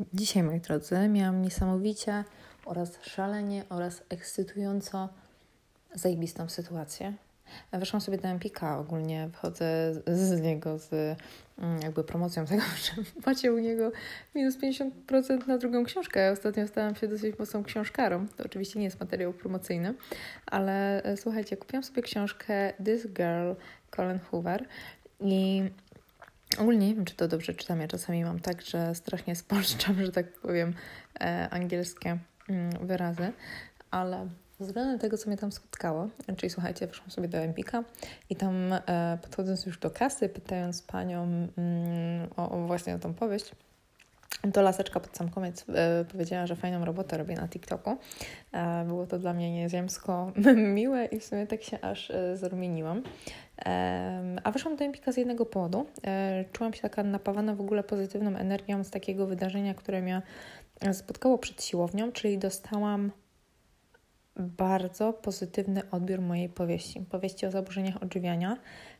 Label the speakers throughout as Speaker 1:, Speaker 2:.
Speaker 1: Dzisiaj, moi drodzy, miałam niesamowicie oraz szalenie oraz ekscytująco zajebistą sytuację. Weszłam sobie do Empika, ogólnie wychodzę z, z niego z mm, jakby promocją tego, że macie u niego minus 50% na drugą książkę. Ja ostatnio stałam się dosyć mocną książkarą. To oczywiście nie jest materiał promocyjny, ale e, słuchajcie, kupiłam sobie książkę This Girl Colin Hoover i Ogólnie nie wiem, czy to dobrze czytam. Ja czasami mam tak, że strasznie spolszczam, że tak powiem, e, angielskie mm, wyrazy, ale względem tego, co mnie tam spotkało, czyli słuchajcie, weszłam sobie do Empika i tam e, podchodząc już do kasy, pytając panią mm, o, o właśnie o tą powieść, to laseczka pod sam koniec e, powiedziała, że fajną robotę robię na TikToku. E, było to dla mnie nieziemsko miłe i w sumie tak się aż e, zarumieniłam. E, a wyszłam do Empika z jednego powodu. E, czułam się taka napawana w ogóle pozytywną energią z takiego wydarzenia, które mnie spotkało przed siłownią, czyli dostałam bardzo pozytywny odbiór mojej powieści. Powieści o zaburzeniach odżywiania,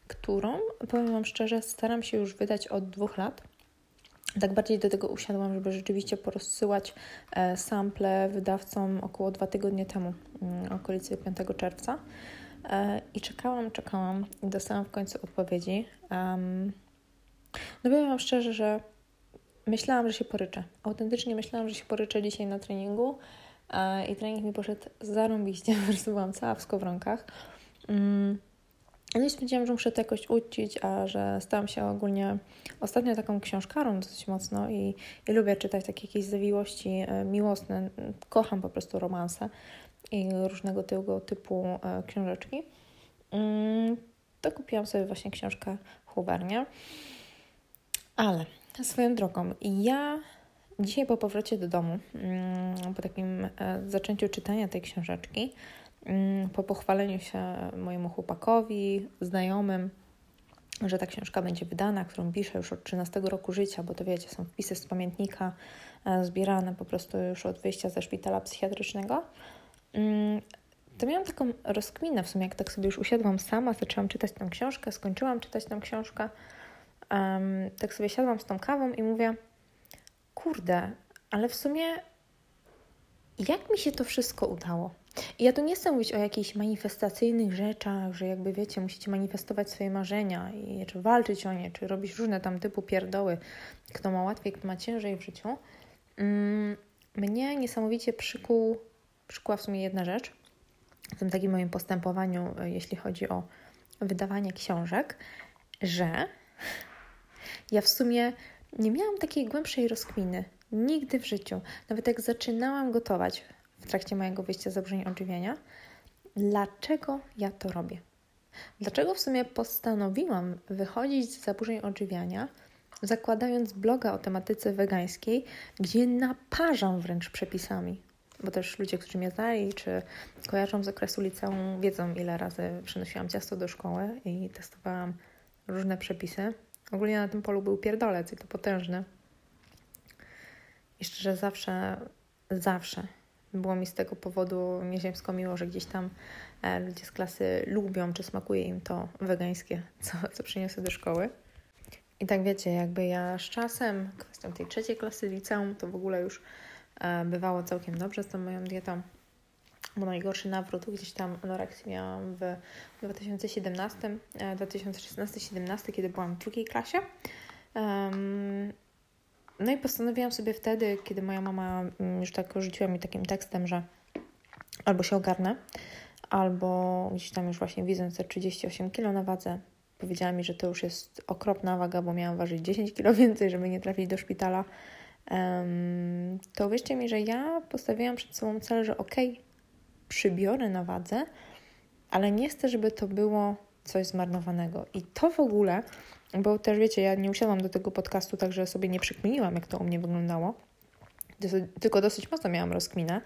Speaker 1: którą, powiem Wam szczerze, staram się już wydać od dwóch lat tak bardziej do tego usiadłam, żeby rzeczywiście porozsyłać e, sample wydawcom około dwa tygodnie temu, mm, okolicy 5 czerwca. E, I czekałam, czekałam i dostałam w końcu odpowiedzi. no powiem Wam szczerze, że myślałam, że się poryczę. Autentycznie myślałam, że się poryczę dzisiaj na treningu e, i trening mi poszedł zarąbiście, po prostu byłam cała w skowronkach. No i stwierdziłam, że muszę to jakoś ucić, a że stałam się ogólnie ostatnio taką książkarą dosyć mocno i, i lubię czytać takie jakieś zawiłości e, miłosne. Kocham po prostu romanse i różnego tego typu e, książeczki. Mm, to kupiłam sobie właśnie książkę Hubernie. Ale swoją drogą, ja dzisiaj po powrocie do domu, mm, po takim e, zaczęciu czytania tej książeczki, po pochwaleniu się mojemu chłopakowi, znajomym, że ta książka będzie wydana, którą piszę już od 13 roku życia, bo to wiecie, są wpisy z pamiętnika e, zbierane po prostu już od wyjścia ze szpitala psychiatrycznego. Mm, to miałam taką rozkminę w sumie, jak tak sobie już usiadłam sama, zaczęłam czytać tę książkę, skończyłam czytać tę książkę, um, tak sobie siadłam z tą kawą i mówię, kurde, ale w sumie jak mi się to wszystko udało? I ja tu nie chcę mówić o jakichś manifestacyjnych rzeczach, że jakby wiecie, musicie manifestować swoje marzenia i czy walczyć o nie, czy robić różne tam typu pierdoły, kto ma łatwiej, kto ma ciężej w życiu. Mm, mnie niesamowicie przykuł, przykuła w sumie jedna rzecz w tym takim moim postępowaniu, e, jeśli chodzi o wydawanie książek, że ja w sumie nie miałam takiej głębszej rozkminy nigdy w życiu. Nawet jak zaczynałam gotować, w trakcie mojego wyjścia z zaburzeń odżywiania, dlaczego ja to robię. Dlaczego w sumie postanowiłam wychodzić z zaburzeń odżywiania, zakładając bloga o tematyce wegańskiej, gdzie naparzam wręcz przepisami. Bo też ludzie, którzy mnie znali, czy kojarzą z okresu liceum, wiedzą, ile razy przynosiłam ciasto do szkoły i testowałam różne przepisy. Ogólnie na tym polu był pierdolec i to potężny. I szczerze zawsze, zawsze było mi z tego powodu nieziemsko miło, że gdzieś tam e, ludzie z klasy lubią, czy smakuje im to wegańskie, co, co przyniosę do szkoły. I tak wiecie, jakby ja z czasem, kwestią tej trzeciej klasy liceum, to w ogóle już e, bywało całkiem dobrze z tą moją dietą. Bo najgorszy nawrót gdzieś tam anoreksji miałam w 2017, 2016-17, e, kiedy byłam w drugiej klasie. No i postanowiłam sobie wtedy, kiedy moja mama mm, już tak rzuciła mi takim tekstem, że albo się ogarnę, albo gdzieś tam już właśnie widząc te 38 kg na wadze, powiedziała mi, że to już jest okropna waga, bo miałam ważyć 10 kg więcej, żeby nie trafić do szpitala. Um, to wierzcie mi, że ja postawiłam przed sobą cel, że okej, okay, przybiorę na wadze, ale nie chcę, żeby to było coś zmarnowanego. I to w ogóle bo też wiecie, ja nie usiadłam do tego podcastu, także sobie nie przekminiłam, jak to u mnie wyglądało. Tylko dosyć mocno miałam rozkminę,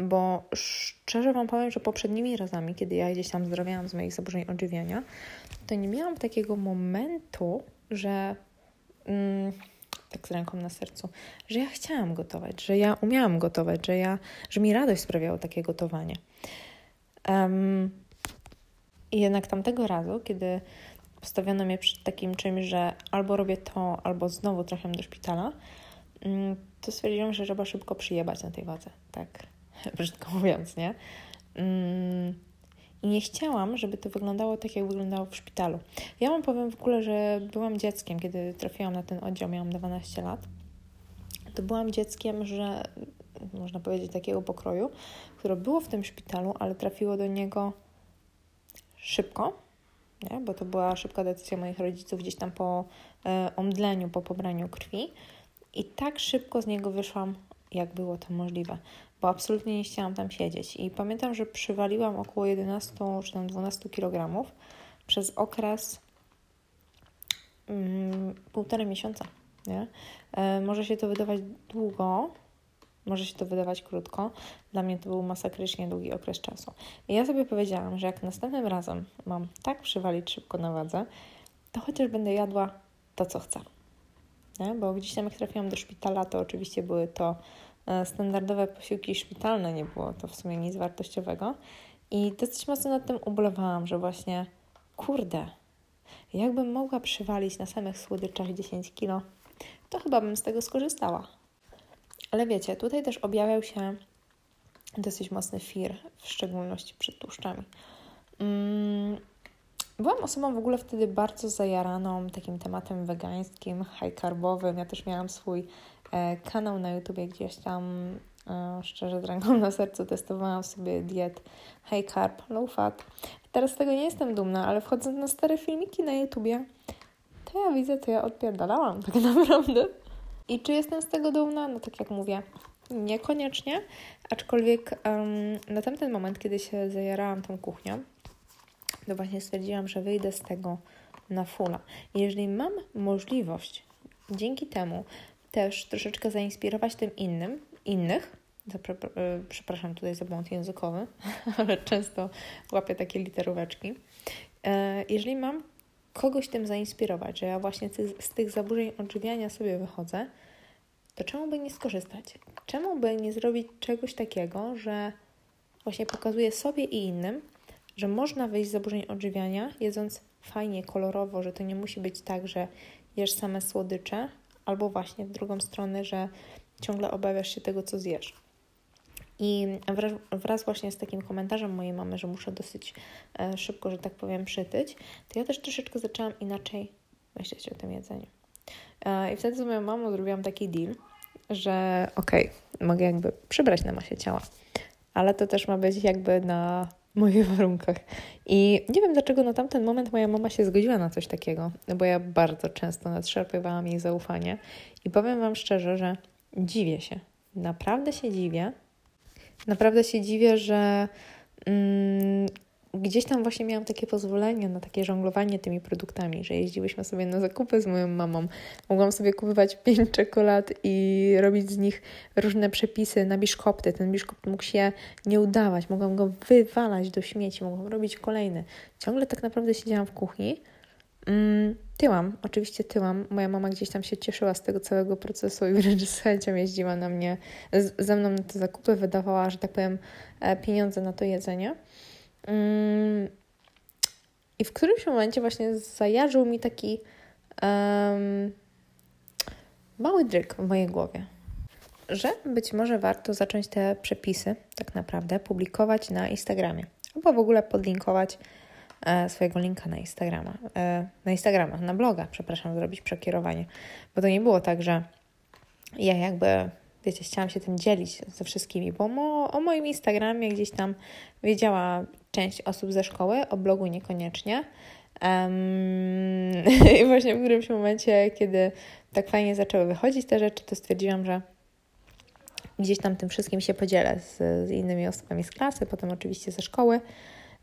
Speaker 1: bo szczerze Wam powiem, że poprzednimi razami, kiedy ja gdzieś tam zdrowiałam z moich zaburzeń odżywiania, to nie miałam takiego momentu, że mm, tak z ręką na sercu, że ja chciałam gotować, że ja umiałam gotować, że, ja, że mi radość sprawiało takie gotowanie. Um, jednak tamtego razu, kiedy postawiono mnie przed takim czymś, że albo robię to, albo znowu trafiam do szpitala, mm, to stwierdziłam, że trzeba szybko przyjebać na tej wadze, tak brzydko mówiąc, nie? Mm, I nie chciałam, żeby to wyglądało tak, jak wyglądało w szpitalu. Ja Wam powiem w ogóle, że byłam dzieckiem, kiedy trafiłam na ten oddział, miałam 12 lat. To byłam dzieckiem, że można powiedzieć takiego pokroju, które było w tym szpitalu, ale trafiło do niego szybko, nie? bo to była szybka decyzja moich rodziców gdzieś tam po e, omdleniu, po pobraniu krwi. I tak szybko z niego wyszłam, jak było to możliwe, bo absolutnie nie chciałam tam siedzieć. I pamiętam, że przywaliłam około 11 czy tam 12 kg przez okres mm, półtora miesiąca. Nie? E, może się to wydawać długo, może się to wydawać krótko. Dla mnie to był masakrycznie długi okres czasu. I ja sobie powiedziałam, że jak następnym razem mam tak przywalić szybko na wadze, to chociaż będę jadła to, co chcę. Nie? Bo gdzieś tam jak trafiłam do szpitala, to oczywiście były to e, standardowe posiłki szpitalne, nie było to w sumie nic wartościowego. I dosyć mocno nad tym ubolewałam, że właśnie, kurde, jakbym mogła przywalić na samych słodyczach 10 kilo, to chyba bym z tego skorzystała. Ale wiecie, tutaj też objawiał się dosyć mocny fir, w szczególności przed tłuszczami. Mm, byłam osobą w ogóle wtedy bardzo zajaraną takim tematem wegańskim, high carbowym. Ja też miałam swój e, kanał na YouTubie gdzieś tam, e, szczerze z ręką na sercu, testowałam sobie diet high carb, low fat. Teraz z tego nie jestem dumna, ale wchodząc na stare filmiki na YouTubie, to ja widzę, to ja odpierdalałam tak naprawdę. I czy jestem z tego dumna? No tak jak mówię, niekoniecznie, aczkolwiek um, na tamten moment, kiedy się zajarałam tą kuchnią, to właśnie stwierdziłam, że wyjdę z tego na fulla. I jeżeli mam możliwość dzięki temu też troszeczkę zainspirować tym innym, innych, e, przepraszam tutaj za błąd językowy, ale często łapię takie literóweczki. E, jeżeli mam kogoś tym zainspirować, że ja właśnie z tych zaburzeń odżywiania sobie wychodzę, to czemu by nie skorzystać? Czemu by nie zrobić czegoś takiego, że właśnie pokazuje sobie i innym, że można wyjść z zaburzeń odżywiania, jedząc fajnie, kolorowo, że to nie musi być tak, że jesz same słodycze, albo właśnie w drugą stronę, że ciągle obawiasz się tego, co zjesz. I wraz, właśnie z takim komentarzem mojej mamy, że muszę dosyć e, szybko, że tak powiem, przytyć, to ja też troszeczkę zaczęłam inaczej myśleć o tym jedzeniu. E, I wtedy z moją mamą zrobiłam taki deal, że okej, okay, mogę jakby przybrać na masie ciała, ale to też ma być jakby na moich warunkach. I nie wiem dlaczego na tamten moment moja mama się zgodziła na coś takiego, bo ja bardzo często nadszarpywałam jej zaufanie i powiem Wam szczerze, że dziwię się. Naprawdę się dziwię. Naprawdę się dziwię, że mm, gdzieś tam właśnie miałam takie pozwolenie na takie żonglowanie tymi produktami, że jeździłyśmy sobie na zakupy z moją mamą. Mogłam sobie kupować pięć czekolad i robić z nich różne przepisy na biszkopty. Ten biszkopt mógł się nie udawać, mogłam go wywalać do śmieci, mogłam robić kolejny. Ciągle tak naprawdę siedziałam w kuchni. Mm, tyłam, oczywiście tyłam. Moja mama gdzieś tam się cieszyła z tego całego procesu i wręcz z chęcią jeździła na mnie, z, ze mną na te zakupy, wydawała, że tak powiem, e, pieniądze na to jedzenie. Mm, I w którymś momencie właśnie zajarzył mi taki um, mały dryk w mojej głowie, że być może warto zacząć te przepisy tak naprawdę publikować na Instagramie albo w ogóle podlinkować swojego linka na Instagrama, e, na Instagrama, na bloga, przepraszam, zrobić przekierowanie, bo to nie było tak, że ja jakby wiecie, chciałam się tym dzielić ze wszystkimi, bo mo, o moim Instagramie gdzieś tam wiedziała część osób ze szkoły, o blogu niekoniecznie. Um, I właśnie w którymś momencie, kiedy tak fajnie zaczęły wychodzić te rzeczy, to stwierdziłam, że gdzieś tam tym wszystkim się podzielę z, z innymi osobami z klasy, potem oczywiście ze szkoły.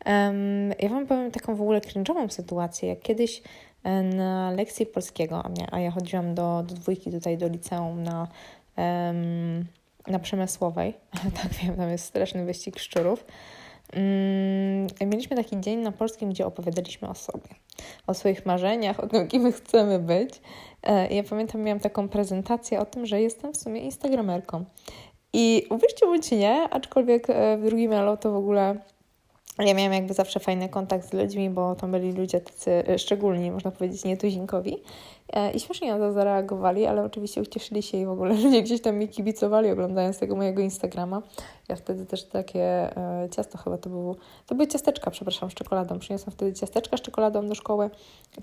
Speaker 1: Um, ja Wam powiem taką w ogóle cringe'ową sytuację, jak kiedyś e, na lekcji polskiego, a, mnie, a ja chodziłam do, do dwójki tutaj do liceum na, um, na Przemysłowej, tak wiem, tam jest straszny wyścig szczurów, Mm, mieliśmy taki dzień na polskim, gdzie opowiadaliśmy o sobie, o swoich marzeniach, o tym, kim chcemy być. E, ja pamiętam, miałam taką prezentację o tym, że jestem w sumie instagramerką. I uwierzcie bądź nie, aczkolwiek e, w drugim elo to w ogóle ja miałam jakby zawsze fajny kontakt z ludźmi, bo to byli ludzie tacy e, szczególni, można powiedzieć, nietuzinkowi. E, I śmiesznie na to zareagowali, ale oczywiście ucieszyli się i w ogóle ludzie gdzieś tam mi kibicowali, oglądając tego mojego Instagrama. Ja wtedy też takie e, ciasto chyba to było, to były ciasteczka, przepraszam, z czekoladą. Przyniosłam wtedy ciasteczka z czekoladą do szkoły,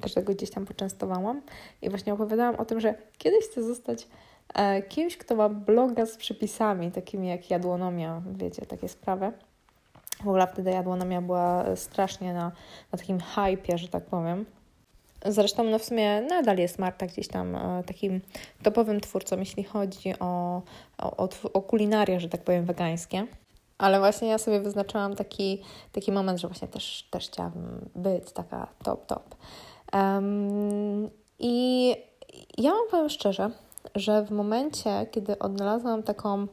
Speaker 1: każdego gdzieś tam poczęstowałam. I właśnie opowiadałam o tym, że kiedyś chcę zostać kimś, kto ma bloga z przepisami, takimi jak jadłonomia, wiecie, takie sprawy. W ogóle wtedy jadłonomia była strasznie na, na takim hypie, że tak powiem. Zresztą no w sumie nadal jest Marta gdzieś tam e, takim topowym twórcą, jeśli chodzi o, o, o, kulinarię, że tak powiem, wegańskie. Ale właśnie ja sobie wyznaczyłam taki, taki moment, że właśnie też, też chciałabym być taka top, top. Um, I ja wam powiem szczerze, że w momencie, kiedy odnalazłam taką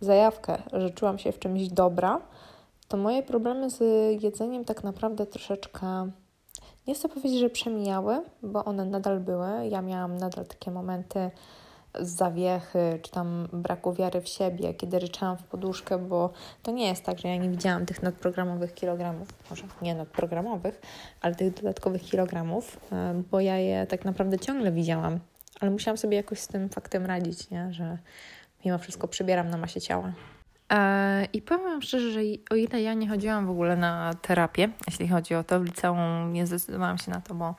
Speaker 1: zajawkę, że czułam się w czymś dobra, to moje problemy z jedzeniem tak naprawdę troszeczkę, nie chcę powiedzieć, że przemijały, bo one nadal były. Ja miałam nadal takie momenty zawiechy, czy tam braku wiary w siebie, kiedy ryczałam w poduszkę, bo to nie jest tak, że ja nie widziałam tych nadprogramowych kilogramów, może nie nadprogramowych, ale tych dodatkowych kilogramów, e, bo ja je tak naprawdę ciągle widziałam, ale musiałam sobie jakoś z tym faktem radzić, nie? że mimo wszystko przybieram na masie ciała. E, I powiem Wam szczerze, że o ile ja nie chodziłam w ogóle na terapię, jeśli chodzi o to, w liceum nie zdecydowałam się na to, bo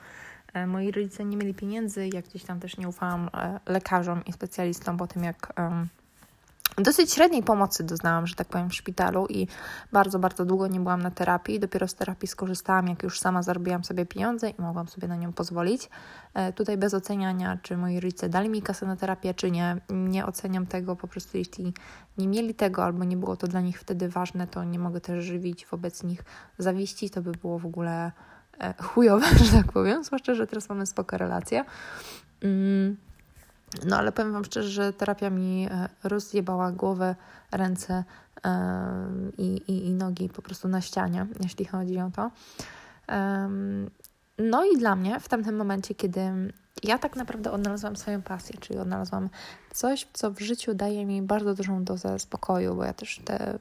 Speaker 1: e, moi rodzice nie mieli pieniędzy, jak gdzieś tam też nie ufałam e, lekarzom i specjalistom po tym, jak dosyć średniej pomocy doznałam, że tak powiem, w szpitalu i bardzo, bardzo długo nie byłam na terapii. Dopiero z terapii skorzystałam, jak już sama zarobiłam sobie pieniądze i mogłam sobie na nią pozwolić. E, tutaj bez oceniania, czy moi rodzice dali mi kasę na terapię, czy nie. Nie oceniam tego, po prostu jeśli nie mieli tego albo nie było to dla nich wtedy ważne, to nie mogę też żywić wobec nich zawiści. To by było w ogóle e, chujowe, że tak powiem, zwłaszcza, że teraz mamy spoko relacje. Mm. No ale powiem Wam szczerze, że terapia mi e, rozjebała głowę, ręce i, i, i nogi po prostu na ścianie, jeśli chodzi o to. No i dla mnie w tamtym momencie, kiedy ja tak naprawdę odnalazłam swoją pasję, czyli odnalazłam coś, co w życiu daje mi bardzo dużą dozę spokoju, bo ja też te,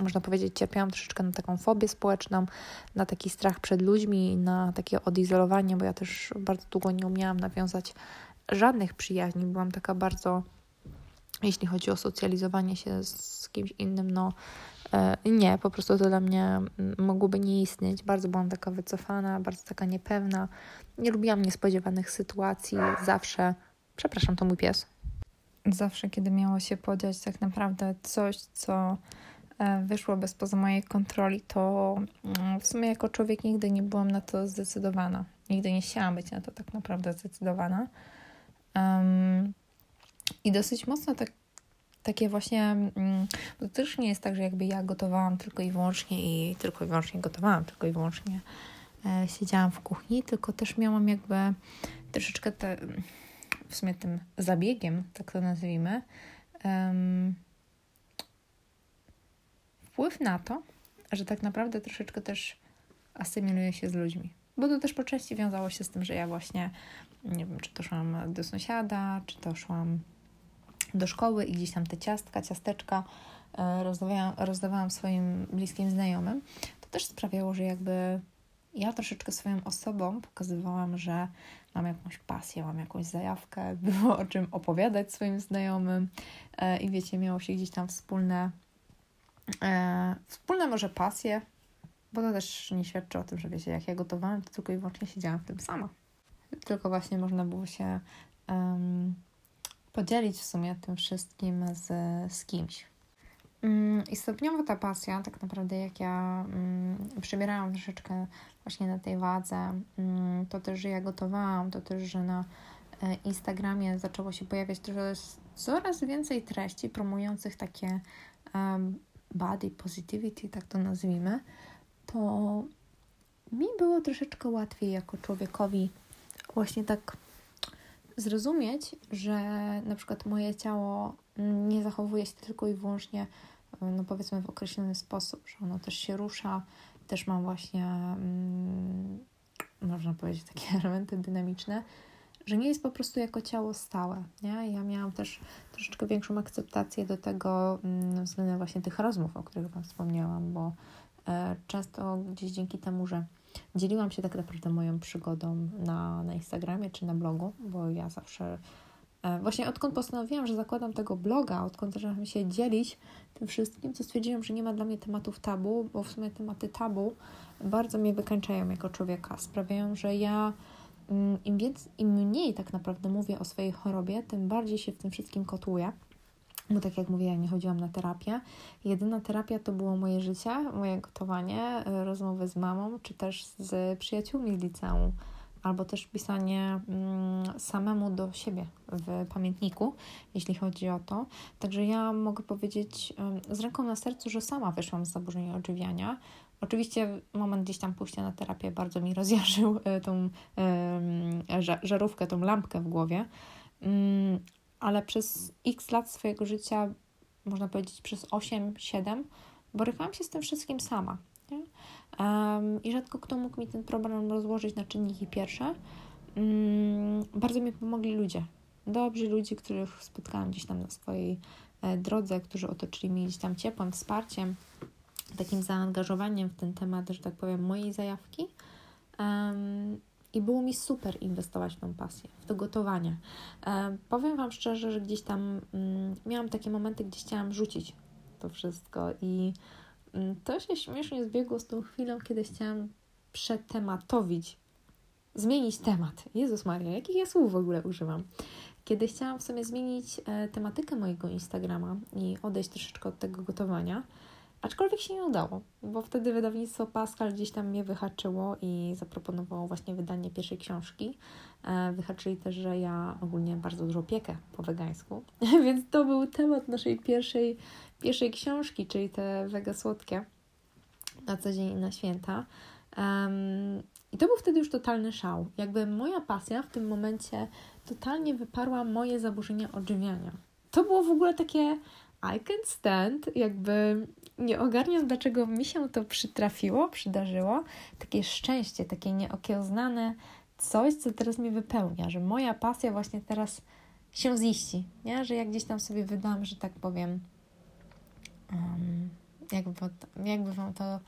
Speaker 1: można powiedzieć, cierpiałam troszeczkę na taką fobię społeczną, na taki strach przed ludźmi, na takie odizolowanie, bo ja też bardzo długo nie umiałam nawiązać żadnych przyjaźni. Byłam taka bardzo, jeśli chodzi o socjalizowanie się z kimś innym, no e, nie, po prostu to dla mnie mogłoby nie istnieć. Bardzo byłam taka wycofana, bardzo taka niepewna. Nie lubiłam niespodziewanych sytuacji. Zawsze, przepraszam, to mój pies. Zawsze, kiedy miało się podziać tak naprawdę coś, co e, wyszło bez poza mojej kontroli, to mm, w sumie jako człowiek nigdy nie byłam na to zdecydowana. Nigdy nie chciałam być na to tak naprawdę zdecydowana. Um, I dosyć mocno tak, takie właśnie, um, bo to też nie jest tak, że jakby ja gotowałam tylko i wyłącznie i tylko i wyłącznie gotowałam, tylko i wyłącznie e, siedziałam w kuchni, tylko też miałam jakby troszeczkę te, w sumie tym zabiegiem, tak to nazwijmy, um, wpływ na to, że tak naprawdę troszeczkę też asymiluję się z ludźmi. Bo to też po części wiązało się z tym, że ja właśnie nie wiem, czy to szłam do sąsiada, czy to szłam do szkoły i gdzieś tam te ciastka, ciasteczka e, rozdawałam, rozdawałam swoim bliskim znajomym, to też sprawiało, że jakby ja troszeczkę swoją osobą pokazywałam, że mam jakąś pasję, mam jakąś zajawkę, było o czym opowiadać swoim znajomym e, i wiecie, miało się gdzieś tam wspólne, e, wspólne może pasje, bo to też nie świadczy o tym, że wiecie, jak ja gotowałam, to tylko i wyłącznie siedziałam w tym sama tylko właśnie można było się um, podzielić w sumie tym wszystkim z, z kimś. Um, I stopniowo ta pasja, tak naprawdę jak ja um, przybierałam troszeczkę właśnie na tej wadze, um, to też, że ja gotowałam, to też, że na e, Instagramie zaczęło się pojawiać coraz więcej treści promujących takie body positivity, tak to nazwijmy, to mi było troszeczkę łatwiej jako człowiekowi właśnie tak zrozumieć, że na przykład moje ciało nie zachowuje się tylko i wyłącznie, no powiedzmy, w określony sposób, że ono też się rusza, też mam właśnie, mm, można powiedzieć, takie elementy dynamiczne, że nie jest po prostu jako ciało stałe. Nie? Ja miałam też troszeczkę większą akceptację do tego mm, względem właśnie tych rozmów, o których Wam wspomniałam, bo często gdzieś dzięki temu, że dzieliłam się tak naprawdę moją przygodą na, na Instagramie czy na blogu, bo ja zawsze e, Właśnie odkąd postanowiłam, że zakładam tego bloga, odkąd zaczęłam się dzielić tym wszystkim, to stwierdziłam, że nie ma dla mnie tematów tabu, bo w sumie tematy tabu bardzo mnie wykańczają jako człowieka. Sprawiają, że ja mm, im, więcej, im mniej tak naprawdę mówię o swojej chorobie, tym bardziej się w tym wszystkim kotłuję. Bo tak jak mówię, ja nie chodziłam na terapię. Jedyna terapia to było moje życie, moje gotowanie, e, rozmowy z mamą, czy też z przyjaciółmi z liceum, albo też pisanie mm, samemu do siebie w pamiętniku, jeśli chodzi o to. Także ja mogę powiedzieć z ręką na sercu, że sama wyszłam z zaburzenia odżywiania. Oczywiście moment gdzieś tam pójścia na terapię bardzo mi rozjarzył e, tą żarówkę, tą lampkę w głowie, mm, ale przez x lat swojego życia, można powiedzieć przez 8-7, borykałam się z tym wszystkim sama. Um, I rzadko kto mógł mi ten problem rozłożyć na czynniki pierwsze. Um, bardzo mi pomogli ludzie. Dobrzy ludzie, których spotkałam gdzieś tam na swojej e, drodze, którzy otoczyli mnie gdzieś tam ciepłym wsparciem, takim zaangażowaniem w ten temat, że tak powiem, mojej zajawki. Um, i było mi super inwestować w tą pasję, w to gotowanie. E, powiem Wam szczerze, że gdzieś tam mm, miałam takie momenty, gdzie chciałam rzucić to wszystko i mm, to się śmiesznie zbiegło z tą chwilą, kiedy chciałam przetematowić, zmienić temat. Jezus Maria, jakich ja słów w ogóle używam? Kiedy chciałam w sumie zmienić e, tematykę mojego Instagrama i odejść troszeczkę od tego gotowania, Aczkolwiek się nie udało, bo wtedy wydawnictwo Pascal gdzieś tam mnie wyhaczyło i zaproponowało właśnie wydanie pierwszej książki. E, wyhaczyli też, że ja ogólnie bardzo dużo piekę po wegańsku, więc to był temat naszej pierwszej, pierwszej książki, czyli te wega słodkie na co dzień i na święta. Um, I to był wtedy już totalny szał. Jakby moja pasja w tym momencie totalnie wyparła moje zaburzenia odżywiania. To było w ogóle takie I can stand, jakby nie ogarniam, dlaczego mi się to przytrafiło, przydarzyło. Takie szczęście, takie nieokiełznane coś, co teraz mnie wypełnia, że moja pasja właśnie teraz się ziści, nie? Że jak gdzieś tam sobie wydam, że tak powiem, um, jakby, jakby Wam to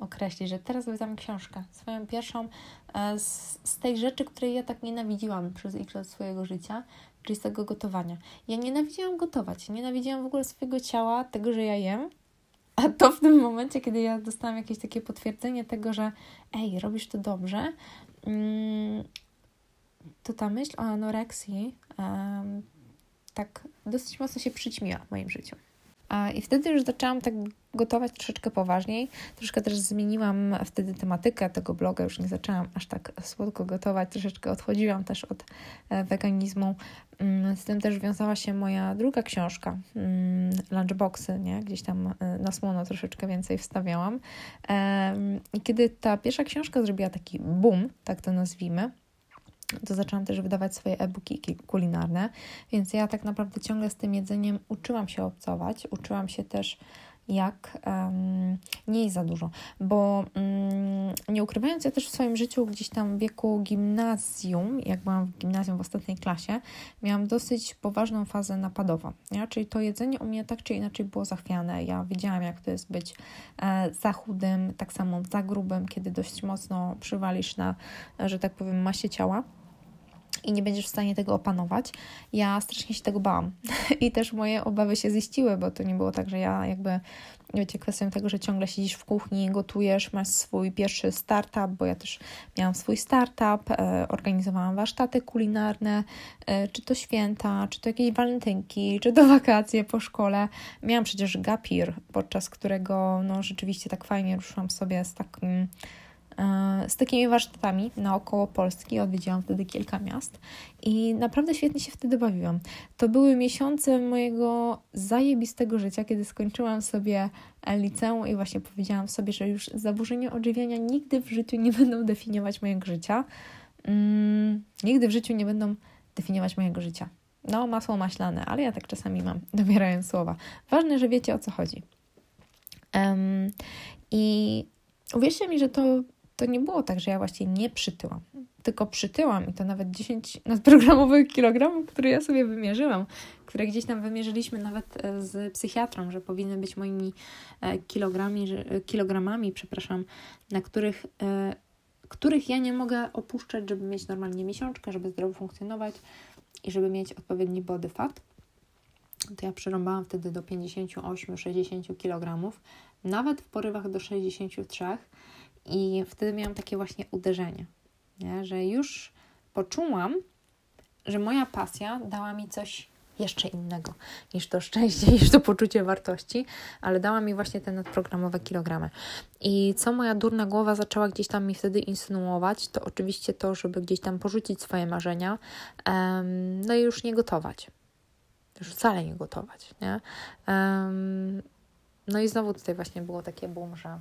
Speaker 1: określić, że teraz wydam książkę, swoją pierwszą e, z, z tej rzeczy, której ja tak nienawidziłam przez x lat swojego życia, czyli z tego gotowania. Ja nienawidziłam gotować, nienawidziłam w ogóle swojego ciała, tego, że ja jem, a to w tym momencie, kiedy ja dostałam jakieś takie potwierdzenie tego, że ej, robisz to dobrze, mm, to ta myśl o anoreksji tak dosyć mocno się przyćmiła w moim życiu. I wtedy już zaczęłam tak gotować troszeczkę poważniej. Troszkę też zmieniłam wtedy tematykę tego bloga, już nie zaczęłam aż tak słodko gotować, troszeczkę odchodziłam też od e, weganizmu. Mm, z tym też wiązała się moja druga książka, mm, Lunchboxy, nie? Gdzieś tam e, na słono troszeczkę więcej wstawiałam. I kiedy ta pierwsza książka zrobiła taki boom, tak to nazwijmy, to zaczęłam też wydawać swoje e-booki kulinarne, więc ja tak naprawdę ciągle z tym jedzeniem uczyłam się obcować, uczyłam się też jak um, nie jest za dużo, bo um, nie ukrywając, ja też w swoim życiu gdzieś tam w wieku gimnazjum, jak byłam w gimnazjum w ostatniej klasie, miałam dosyć poważną fazę napadową, ja? czyli to jedzenie u mnie tak czy inaczej było zachwiane, ja wiedziałam jak to jest być e, za chudym, tak samo za grubym, kiedy dość mocno przywalisz na, że tak powiem, masie ciała, i nie będziesz w stanie tego opanować. Ja strasznie się tego bałam i też moje obawy się ziściły, bo to nie było tak, że ja jakby, wiecie, kwestią tego, że ciągle siedzisz w kuchni, gotujesz, masz swój pierwszy startup, bo ja też miałam swój startup, e, organizowałam warsztaty kulinarne, e, czy to święta, czy to jakieś walentynki, czy to wakacje po szkole. Miałam przecież gapir, podczas którego no rzeczywiście tak fajnie ruszyłam sobie z takim z takimi warsztatami naokoło Polski. Odwiedziłam wtedy kilka miast i naprawdę świetnie się wtedy bawiłam. To były miesiące mojego zajebistego życia, kiedy skończyłam sobie liceum i właśnie powiedziałam sobie, że już zaburzenia odżywiania nigdy w życiu nie będą definiować mojego życia. Mm, nigdy w życiu nie będą definiować mojego życia. No, masło maślane, ale ja tak czasami mam, dobierając słowa. Ważne, że wiecie o co chodzi. Um, I uwierzcie mi, że to to nie było tak, że ja właśnie nie przytyłam. tylko przytyłam i to nawet 10 nadprogramowych kilogramów, które ja sobie wymierzyłam, które gdzieś tam wymierzyliśmy nawet e, z psychiatrą, że powinny być moimi e, kilogrami, kilogramami, przepraszam, na których, których ja nie mogę opuszczać, żeby mieć normalnie miesiączkę, żeby zdrowo funkcjonować i żeby mieć odpowiedni body fat. To ja przerąbałam wtedy do 58-60 kg, nawet w porywach do 63 i wtedy miałam takie właśnie uderzenie, nie? że już poczułam, że moja pasja dała mi coś jeszcze innego niż to szczęście, niż to poczucie wartości, ale dała mi właśnie te nadprogramowe kilogramy. I co moja durna głowa zaczęła gdzieś tam mi wtedy insynuować, to oczywiście to, żeby gdzieś tam porzucić swoje marzenia, um, no i już nie gotować. Już wcale nie gotować, nie? Um, no i znowu tutaj właśnie było takie boom, że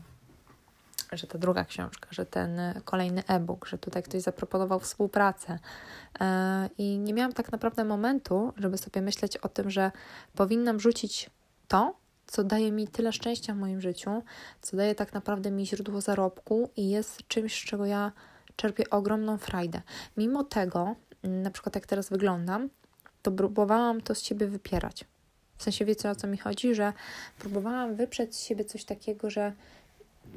Speaker 1: że ta druga książka, że ten kolejny e-book, że tutaj ktoś zaproponował współpracę. E, I nie miałam tak naprawdę momentu, żeby sobie myśleć o tym, że powinnam rzucić to, co daje mi tyle szczęścia w moim życiu, co daje tak naprawdę mi źródło zarobku i jest czymś, z czego ja czerpię ogromną frajdę. Mimo tego, na przykład jak teraz wyglądam, to próbowałam to z siebie wypierać. W sensie wiecie o co mi chodzi, że próbowałam wyprzeć z siebie coś takiego, że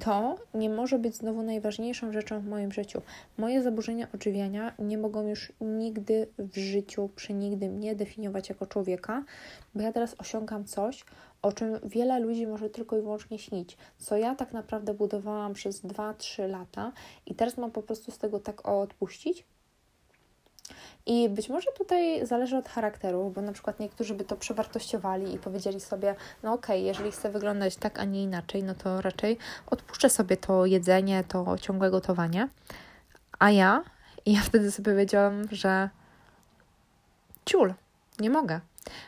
Speaker 1: to nie może być znowu najważniejszą rzeczą w moim życiu. Moje zaburzenia odżywiania nie mogą już nigdy w życiu, przenigdy mnie definiować jako człowieka, bo ja teraz osiągam coś, o czym wiele ludzi może tylko i wyłącznie śnić, co ja tak naprawdę budowałam przez 2-3 lata i teraz mam po prostu z tego tak odpuścić, i być może tutaj zależy od charakteru, bo na przykład niektórzy by to przewartościowali i powiedzieli sobie, no okej, okay, jeżeli chcę wyglądać tak, a nie inaczej, no to raczej odpuszczę sobie to jedzenie, to ciągłe gotowanie. A ja, ja wtedy sobie wiedziałam, że ciul, nie mogę,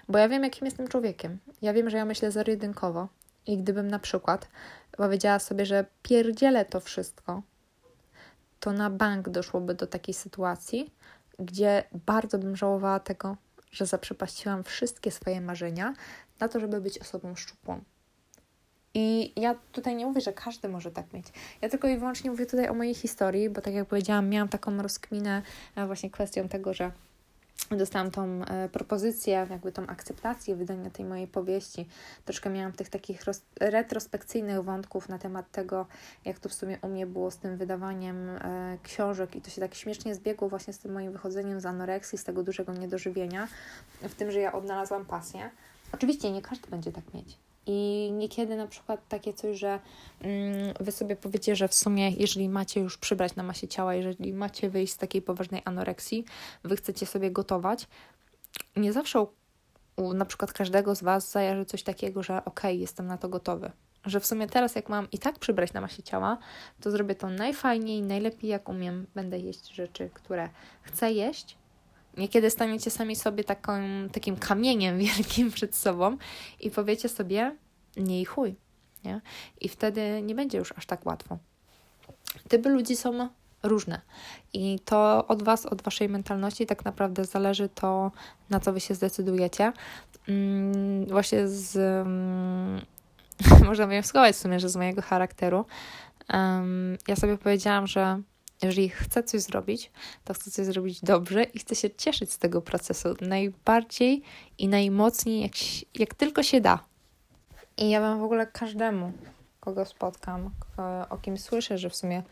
Speaker 1: bo ja wiem, jakim jestem człowiekiem. Ja wiem, że ja myślę zero-jedynkowo i gdybym na przykład powiedziała sobie, że pierdzielę to wszystko, to na bank doszłoby do takiej sytuacji, gdzie bardzo bym żałowała tego, że zaprzepaściłam wszystkie swoje marzenia na to, żeby być osobą szczupłą. I ja tutaj nie mówię, że każdy może tak mieć. Ja tylko i wyłącznie mówię tutaj o mojej historii, bo tak jak powiedziałam, miałam taką rozkminę e, właśnie kwestią tego, że dostałam tą e, propozycję, jakby tą akceptację wydania tej mojej powieści. Troszkę miałam tych takich retrospekcyjnych wątków na temat tego, jak to w sumie u mnie było z tym wydawaniem e, książek i to się tak śmiesznie zbiegło właśnie z tym moim wychodzeniem z anoreksji, z tego dużego niedożywienia, w tym, że ja odnalazłam pasję. Oczywiście nie każdy będzie tak mieć. I niekiedy na przykład takie coś, że mm, wy sobie powiecie, że w sumie, jeżeli macie już przybrać na masie ciała, jeżeli macie wyjść z takiej poważnej anoreksji, wy chcecie sobie gotować, nie zawsze u, na przykład każdego z Was zajarzy coś takiego, że okej, okay, jestem na to gotowy. Że w sumie teraz, jak mam i tak przybrać na masie ciała, to zrobię to najfajniej, najlepiej jak umiem. Będę jeść rzeczy, które chcę jeść, Niekiedy staniecie sami sobie takim kamieniem wielkim przed sobą i powiecie sobie, nie i chuj. Nie? I wtedy nie będzie już aż tak łatwo. Typy ludzi są różne i to od Was, od Waszej mentalności tak naprawdę zależy to, na co Wy się zdecydujecie. Mm, właśnie z... Mm, można wnioskować w sumie, że z mojego charakteru. Um, ja sobie powiedziałam, że jeżeli chcę coś zrobić, to chcę coś zrobić dobrze i chcę się cieszyć z tego procesu najbardziej i najmocniej, jak, jak tylko się da. I ja bym w ogóle każdemu, kogo spotkam, o kim słyszę, że w sumie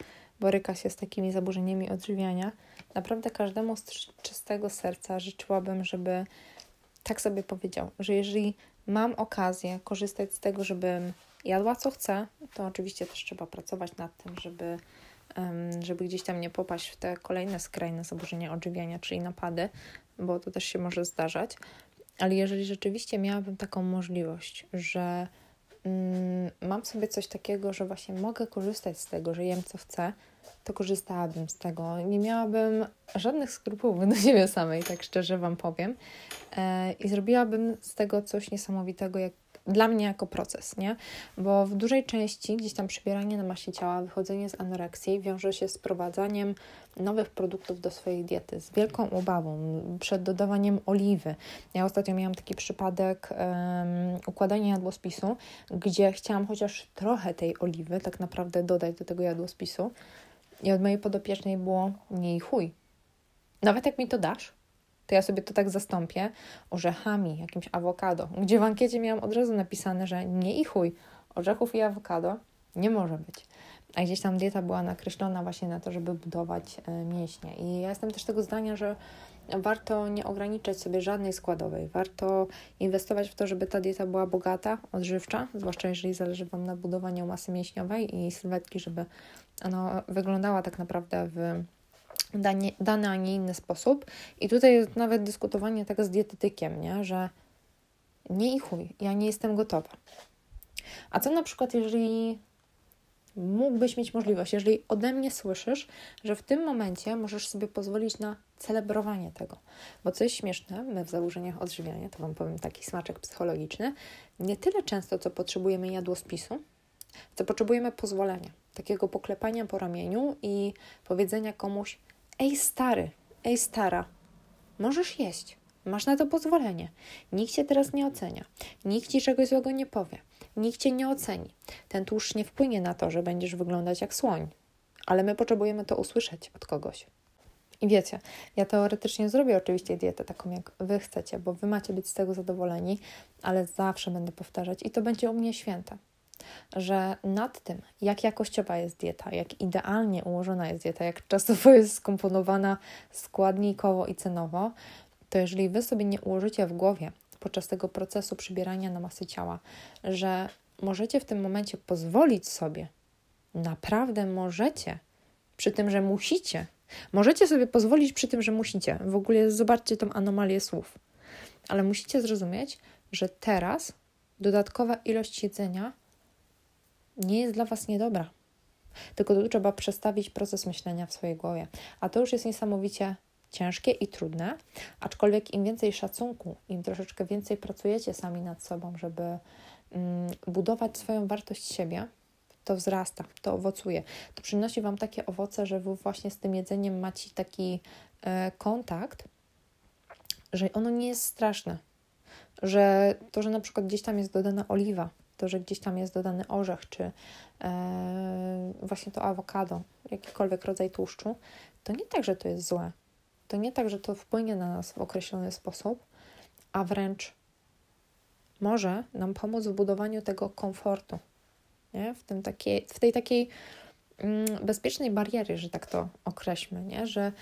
Speaker 1: boryka się z takimi zaburzeniami odżywiania, naprawdę każdemu z czystego serca życzyłabym, żeby tak sobie powiedział, że jeżeli mam okazję korzystać z tego, żebym jadła co chcę, to oczywiście też trzeba pracować nad tym, żeby żeby gdzieś tam nie popaść w te kolejne skrajne zaburzenia odżywiania, czyli napady, bo to też się może zdarzać. Ale jeżeli rzeczywiście miałabym taką możliwość, że mm, mam sobie coś takiego, że właśnie mogę korzystać z tego, że jem co chcę, to korzystałabym z tego. Nie miałabym żadnych skrupułów do siebie samej, tak szczerze Wam powiem. E, I zrobiłabym z tego coś niesamowitego, jak dla mnie jako proces, nie? Bo w dużej części gdzieś tam przybieranie na masie ciała, wychodzenie z anoreksji wiąże się z prowadzaniem nowych produktów do swojej diety, z wielką obawą przed dodawaniem oliwy. Ja ostatnio miałam taki przypadek um, układania jadłospisu, gdzie chciałam chociaż trochę tej oliwy tak naprawdę dodać do tego jadłospisu. I od mojej podopiecznej było nie i chuj. Nawet jak mi to dasz, to ja sobie to tak zastąpię orzechami, jakimś awokado, gdzie w ankiecie miałam od razu napisane, że nie i chuj, orzechów i awokado nie może być. A gdzieś tam dieta była nakreślona właśnie na to, żeby budować e, mięśnie. I ja jestem też tego zdania, że warto nie ograniczać sobie żadnej składowej. Warto inwestować w to, żeby ta dieta była bogata, odżywcza, zwłaszcza jeżeli zależy Wam na budowaniu masy mięśniowej i sylwetki, żeby ona wyglądała tak naprawdę w danie, dany, a nie inny sposób. I tutaj jest nawet dyskutowanie tak z dietetykiem, nie? że nie i chuj, ja nie jestem gotowa. A co na przykład, jeżeli mógłbyś mieć możliwość, jeżeli ode mnie słyszysz, że w tym momencie możesz sobie pozwolić na celebrowanie tego. Bo co jest śmieszne, my w założeniach odżywiania, to Wam powiem taki smaczek psychologiczny, nie tyle często, co potrzebujemy jadłospisu, co potrzebujemy pozwolenia, takiego poklepania po ramieniu i powiedzenia komuś, ej stary, ej stara, możesz jeść, masz na to pozwolenie, nikt Cię teraz nie ocenia, nikt Ci czegoś złego nie powie, nikt Cię nie oceni. Ten tłuszcz nie wpłynie na to, że będziesz wyglądać jak słoń, ale my potrzebujemy to usłyszeć od kogoś. I wiecie, ja teoretycznie zrobię oczywiście dietę taką, jak Wy chcecie, bo Wy macie być z tego zadowoleni, ale zawsze będę powtarzać i to będzie u mnie święte, że nad tym, jak jakościowa jest dieta, jak idealnie ułożona jest dieta, jak czasowo jest skomponowana składnikowo i cenowo, to jeżeli Wy sobie nie ułożycie w głowie podczas tego procesu przybierania na masę ciała, że możecie w tym momencie pozwolić sobie, naprawdę możecie, przy tym, że musicie, możecie sobie pozwolić przy tym, że musicie. W ogóle zobaczcie tą anomalię słów. Ale musicie zrozumieć, że teraz dodatkowa ilość jedzenia nie jest dla Was niedobra. Tylko tu trzeba przestawić proces myślenia w swojej głowie. A to już jest niesamowicie ciężkie i trudne, aczkolwiek im więcej szacunku, im troszeczkę więcej pracujecie sami nad sobą, żeby mm, budować swoją wartość siebie, to wzrasta, to owocuje. To przynosi Wam takie owoce, że Wy właśnie z tym jedzeniem macie taki e, kontakt, że ono nie jest straszne. Że to, że na przykład gdzieś tam jest dodana oliwa, to, że gdzieś tam jest dodany orzech, czy e, właśnie to awokado, jakikolwiek rodzaj tłuszczu, to nie tak, że to jest złe. To nie tak, że to wpłynie na nas w określony sposób, a wręcz może nam pomóc w budowaniu tego komfortu, nie? W, tym takiej, w tej takiej mm, bezpiecznej bariery, że tak to określmy, nie? że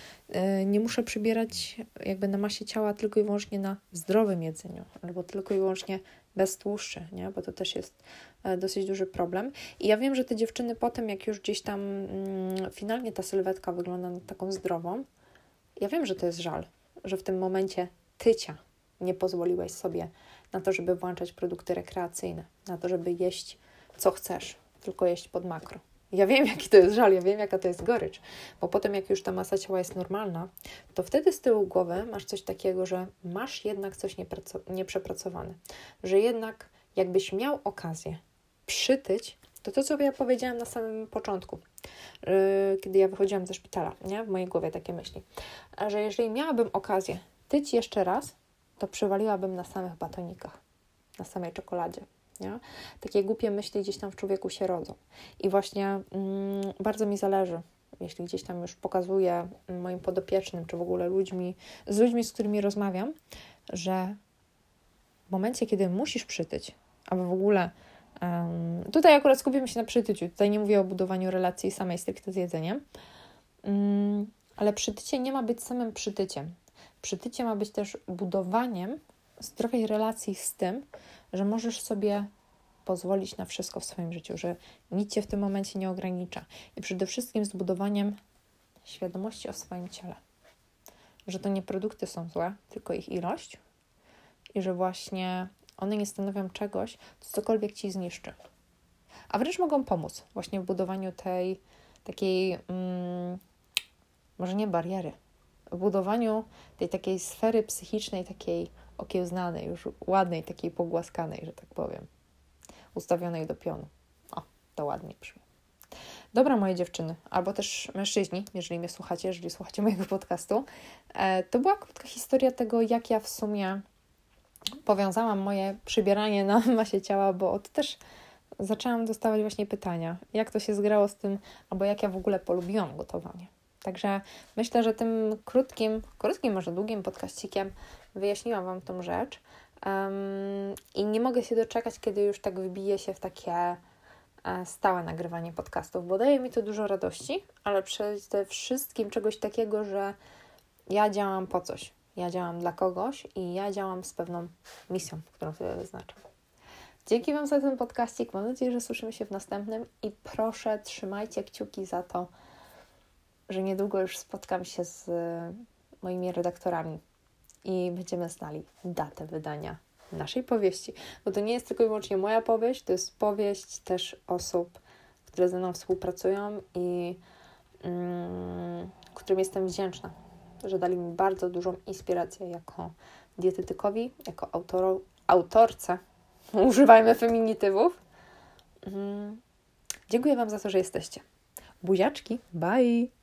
Speaker 1: y, nie muszę przybierać jakby na masie ciała tylko i wyłącznie na zdrowym jedzeniu, albo tylko i wyłącznie bez tłuszczy, nie? bo to też jest e, dosyć duży problem. I ja wiem, że te dziewczyny potem, jak już gdzieś tam mm, finalnie ta sylwetka wygląda na taką zdrową, ja wiem, że to jest żal, że w tym momencie tycia nie pozwoliłeś sobie na to, żeby włączać produkty rekreacyjne, na to, żeby jeść co chcesz, tylko jeść pod makro. Ja wiem, jaki to jest żal, ja wiem, jaka to jest gorycz, bo potem, jak już ta masa ciała jest normalna, to wtedy z tyłu głowy masz coś takiego, że masz jednak coś nieprzepracowane, że jednak jakbyś miał okazję przytyć, to to, co ja powiedziałam na samym początku, yy, kiedy ja wychodziłam ze szpitala, nie? w mojej głowie takie myśli, że jeżeli miałabym okazję tyć jeszcze raz, to przywaliłabym na samych batonikach, na samej czekoladzie, nie? Takie głupie myśli gdzieś tam w człowieku się rodzą. I właśnie mm, bardzo mi zależy, jeśli gdzieś tam już pokazuję moim podopiecznym, czy w ogóle ludźmi, z ludźmi, z którymi rozmawiam, że w momencie, kiedy musisz przytyć, albo w ogóle um, tutaj akurat skupimy się na przytyciu, tutaj nie mówię o budowaniu relacji samej stricte z jedzeniem, um, ale przytycie nie ma być samym przytyciem. Przytycie ma być też budowaniem zdrowej relacji z tym, że możesz sobie pozwolić na wszystko w swoim życiu, że nic cię w tym momencie nie ogranicza. I przede wszystkim z budowaniem świadomości o swoim ciele. Że to nie produkty są złe, tylko ich ilość i że właśnie one nie stanowią czegoś, co cokolwiek ci zniszczy. A wręcz mogą pomóc właśnie w budowaniu tej takiej, mm, może nie bariery, w budowaniu tej takiej sfery psychicznej, takiej okiełznanej, już ładnej, takiej pogłaskanej, że tak powiem, ustawionej do pionu. O, to ładnie brzmi. Dobra, moje dziewczyny, albo też mężczyźni, jeżeli mnie słuchacie, jeżeli słuchacie mojego podcastu, e, to była krótka historia tego, jak ja w sumie powiązałam moje przybieranie na masie ciała, bo od też zaczęłam dostawać właśnie pytania, jak to się zgrało z tym, albo jak ja w ogóle polubiłam gotowanie. Także myślę, że tym krótkim, krótkim, może długim podkaścikiem wyjaśniłam Wam tą rzecz. Um, I nie mogę się doczekać, kiedy już tak wybije się w takie e, stałe nagrywanie podcastów, bo daje mi to dużo radości, ale przede wszystkim czegoś takiego, że ja działam po coś. Ja działam dla kogoś i ja działam z pewną misją, którą sobie wyznaczam. Dzięki Wam za ten podcastik. Mam nadzieję, że słyszymy się w następnym i proszę, trzymajcie kciuki za to, że niedługo już spotkam się z moimi redaktorami i będziemy znali datę wydania naszej powieści, bo to nie jest tylko i wyłącznie moja powieść, to jest powieść też osób, które ze mną współpracują i mm, którym jestem wdzięczna, że dali mi bardzo dużą inspirację jako dietetykowi, jako autoro, autorce. Używajmy feminitywów. Mm. Dziękuję Wam za to, że jesteście. Buziaczki, bye!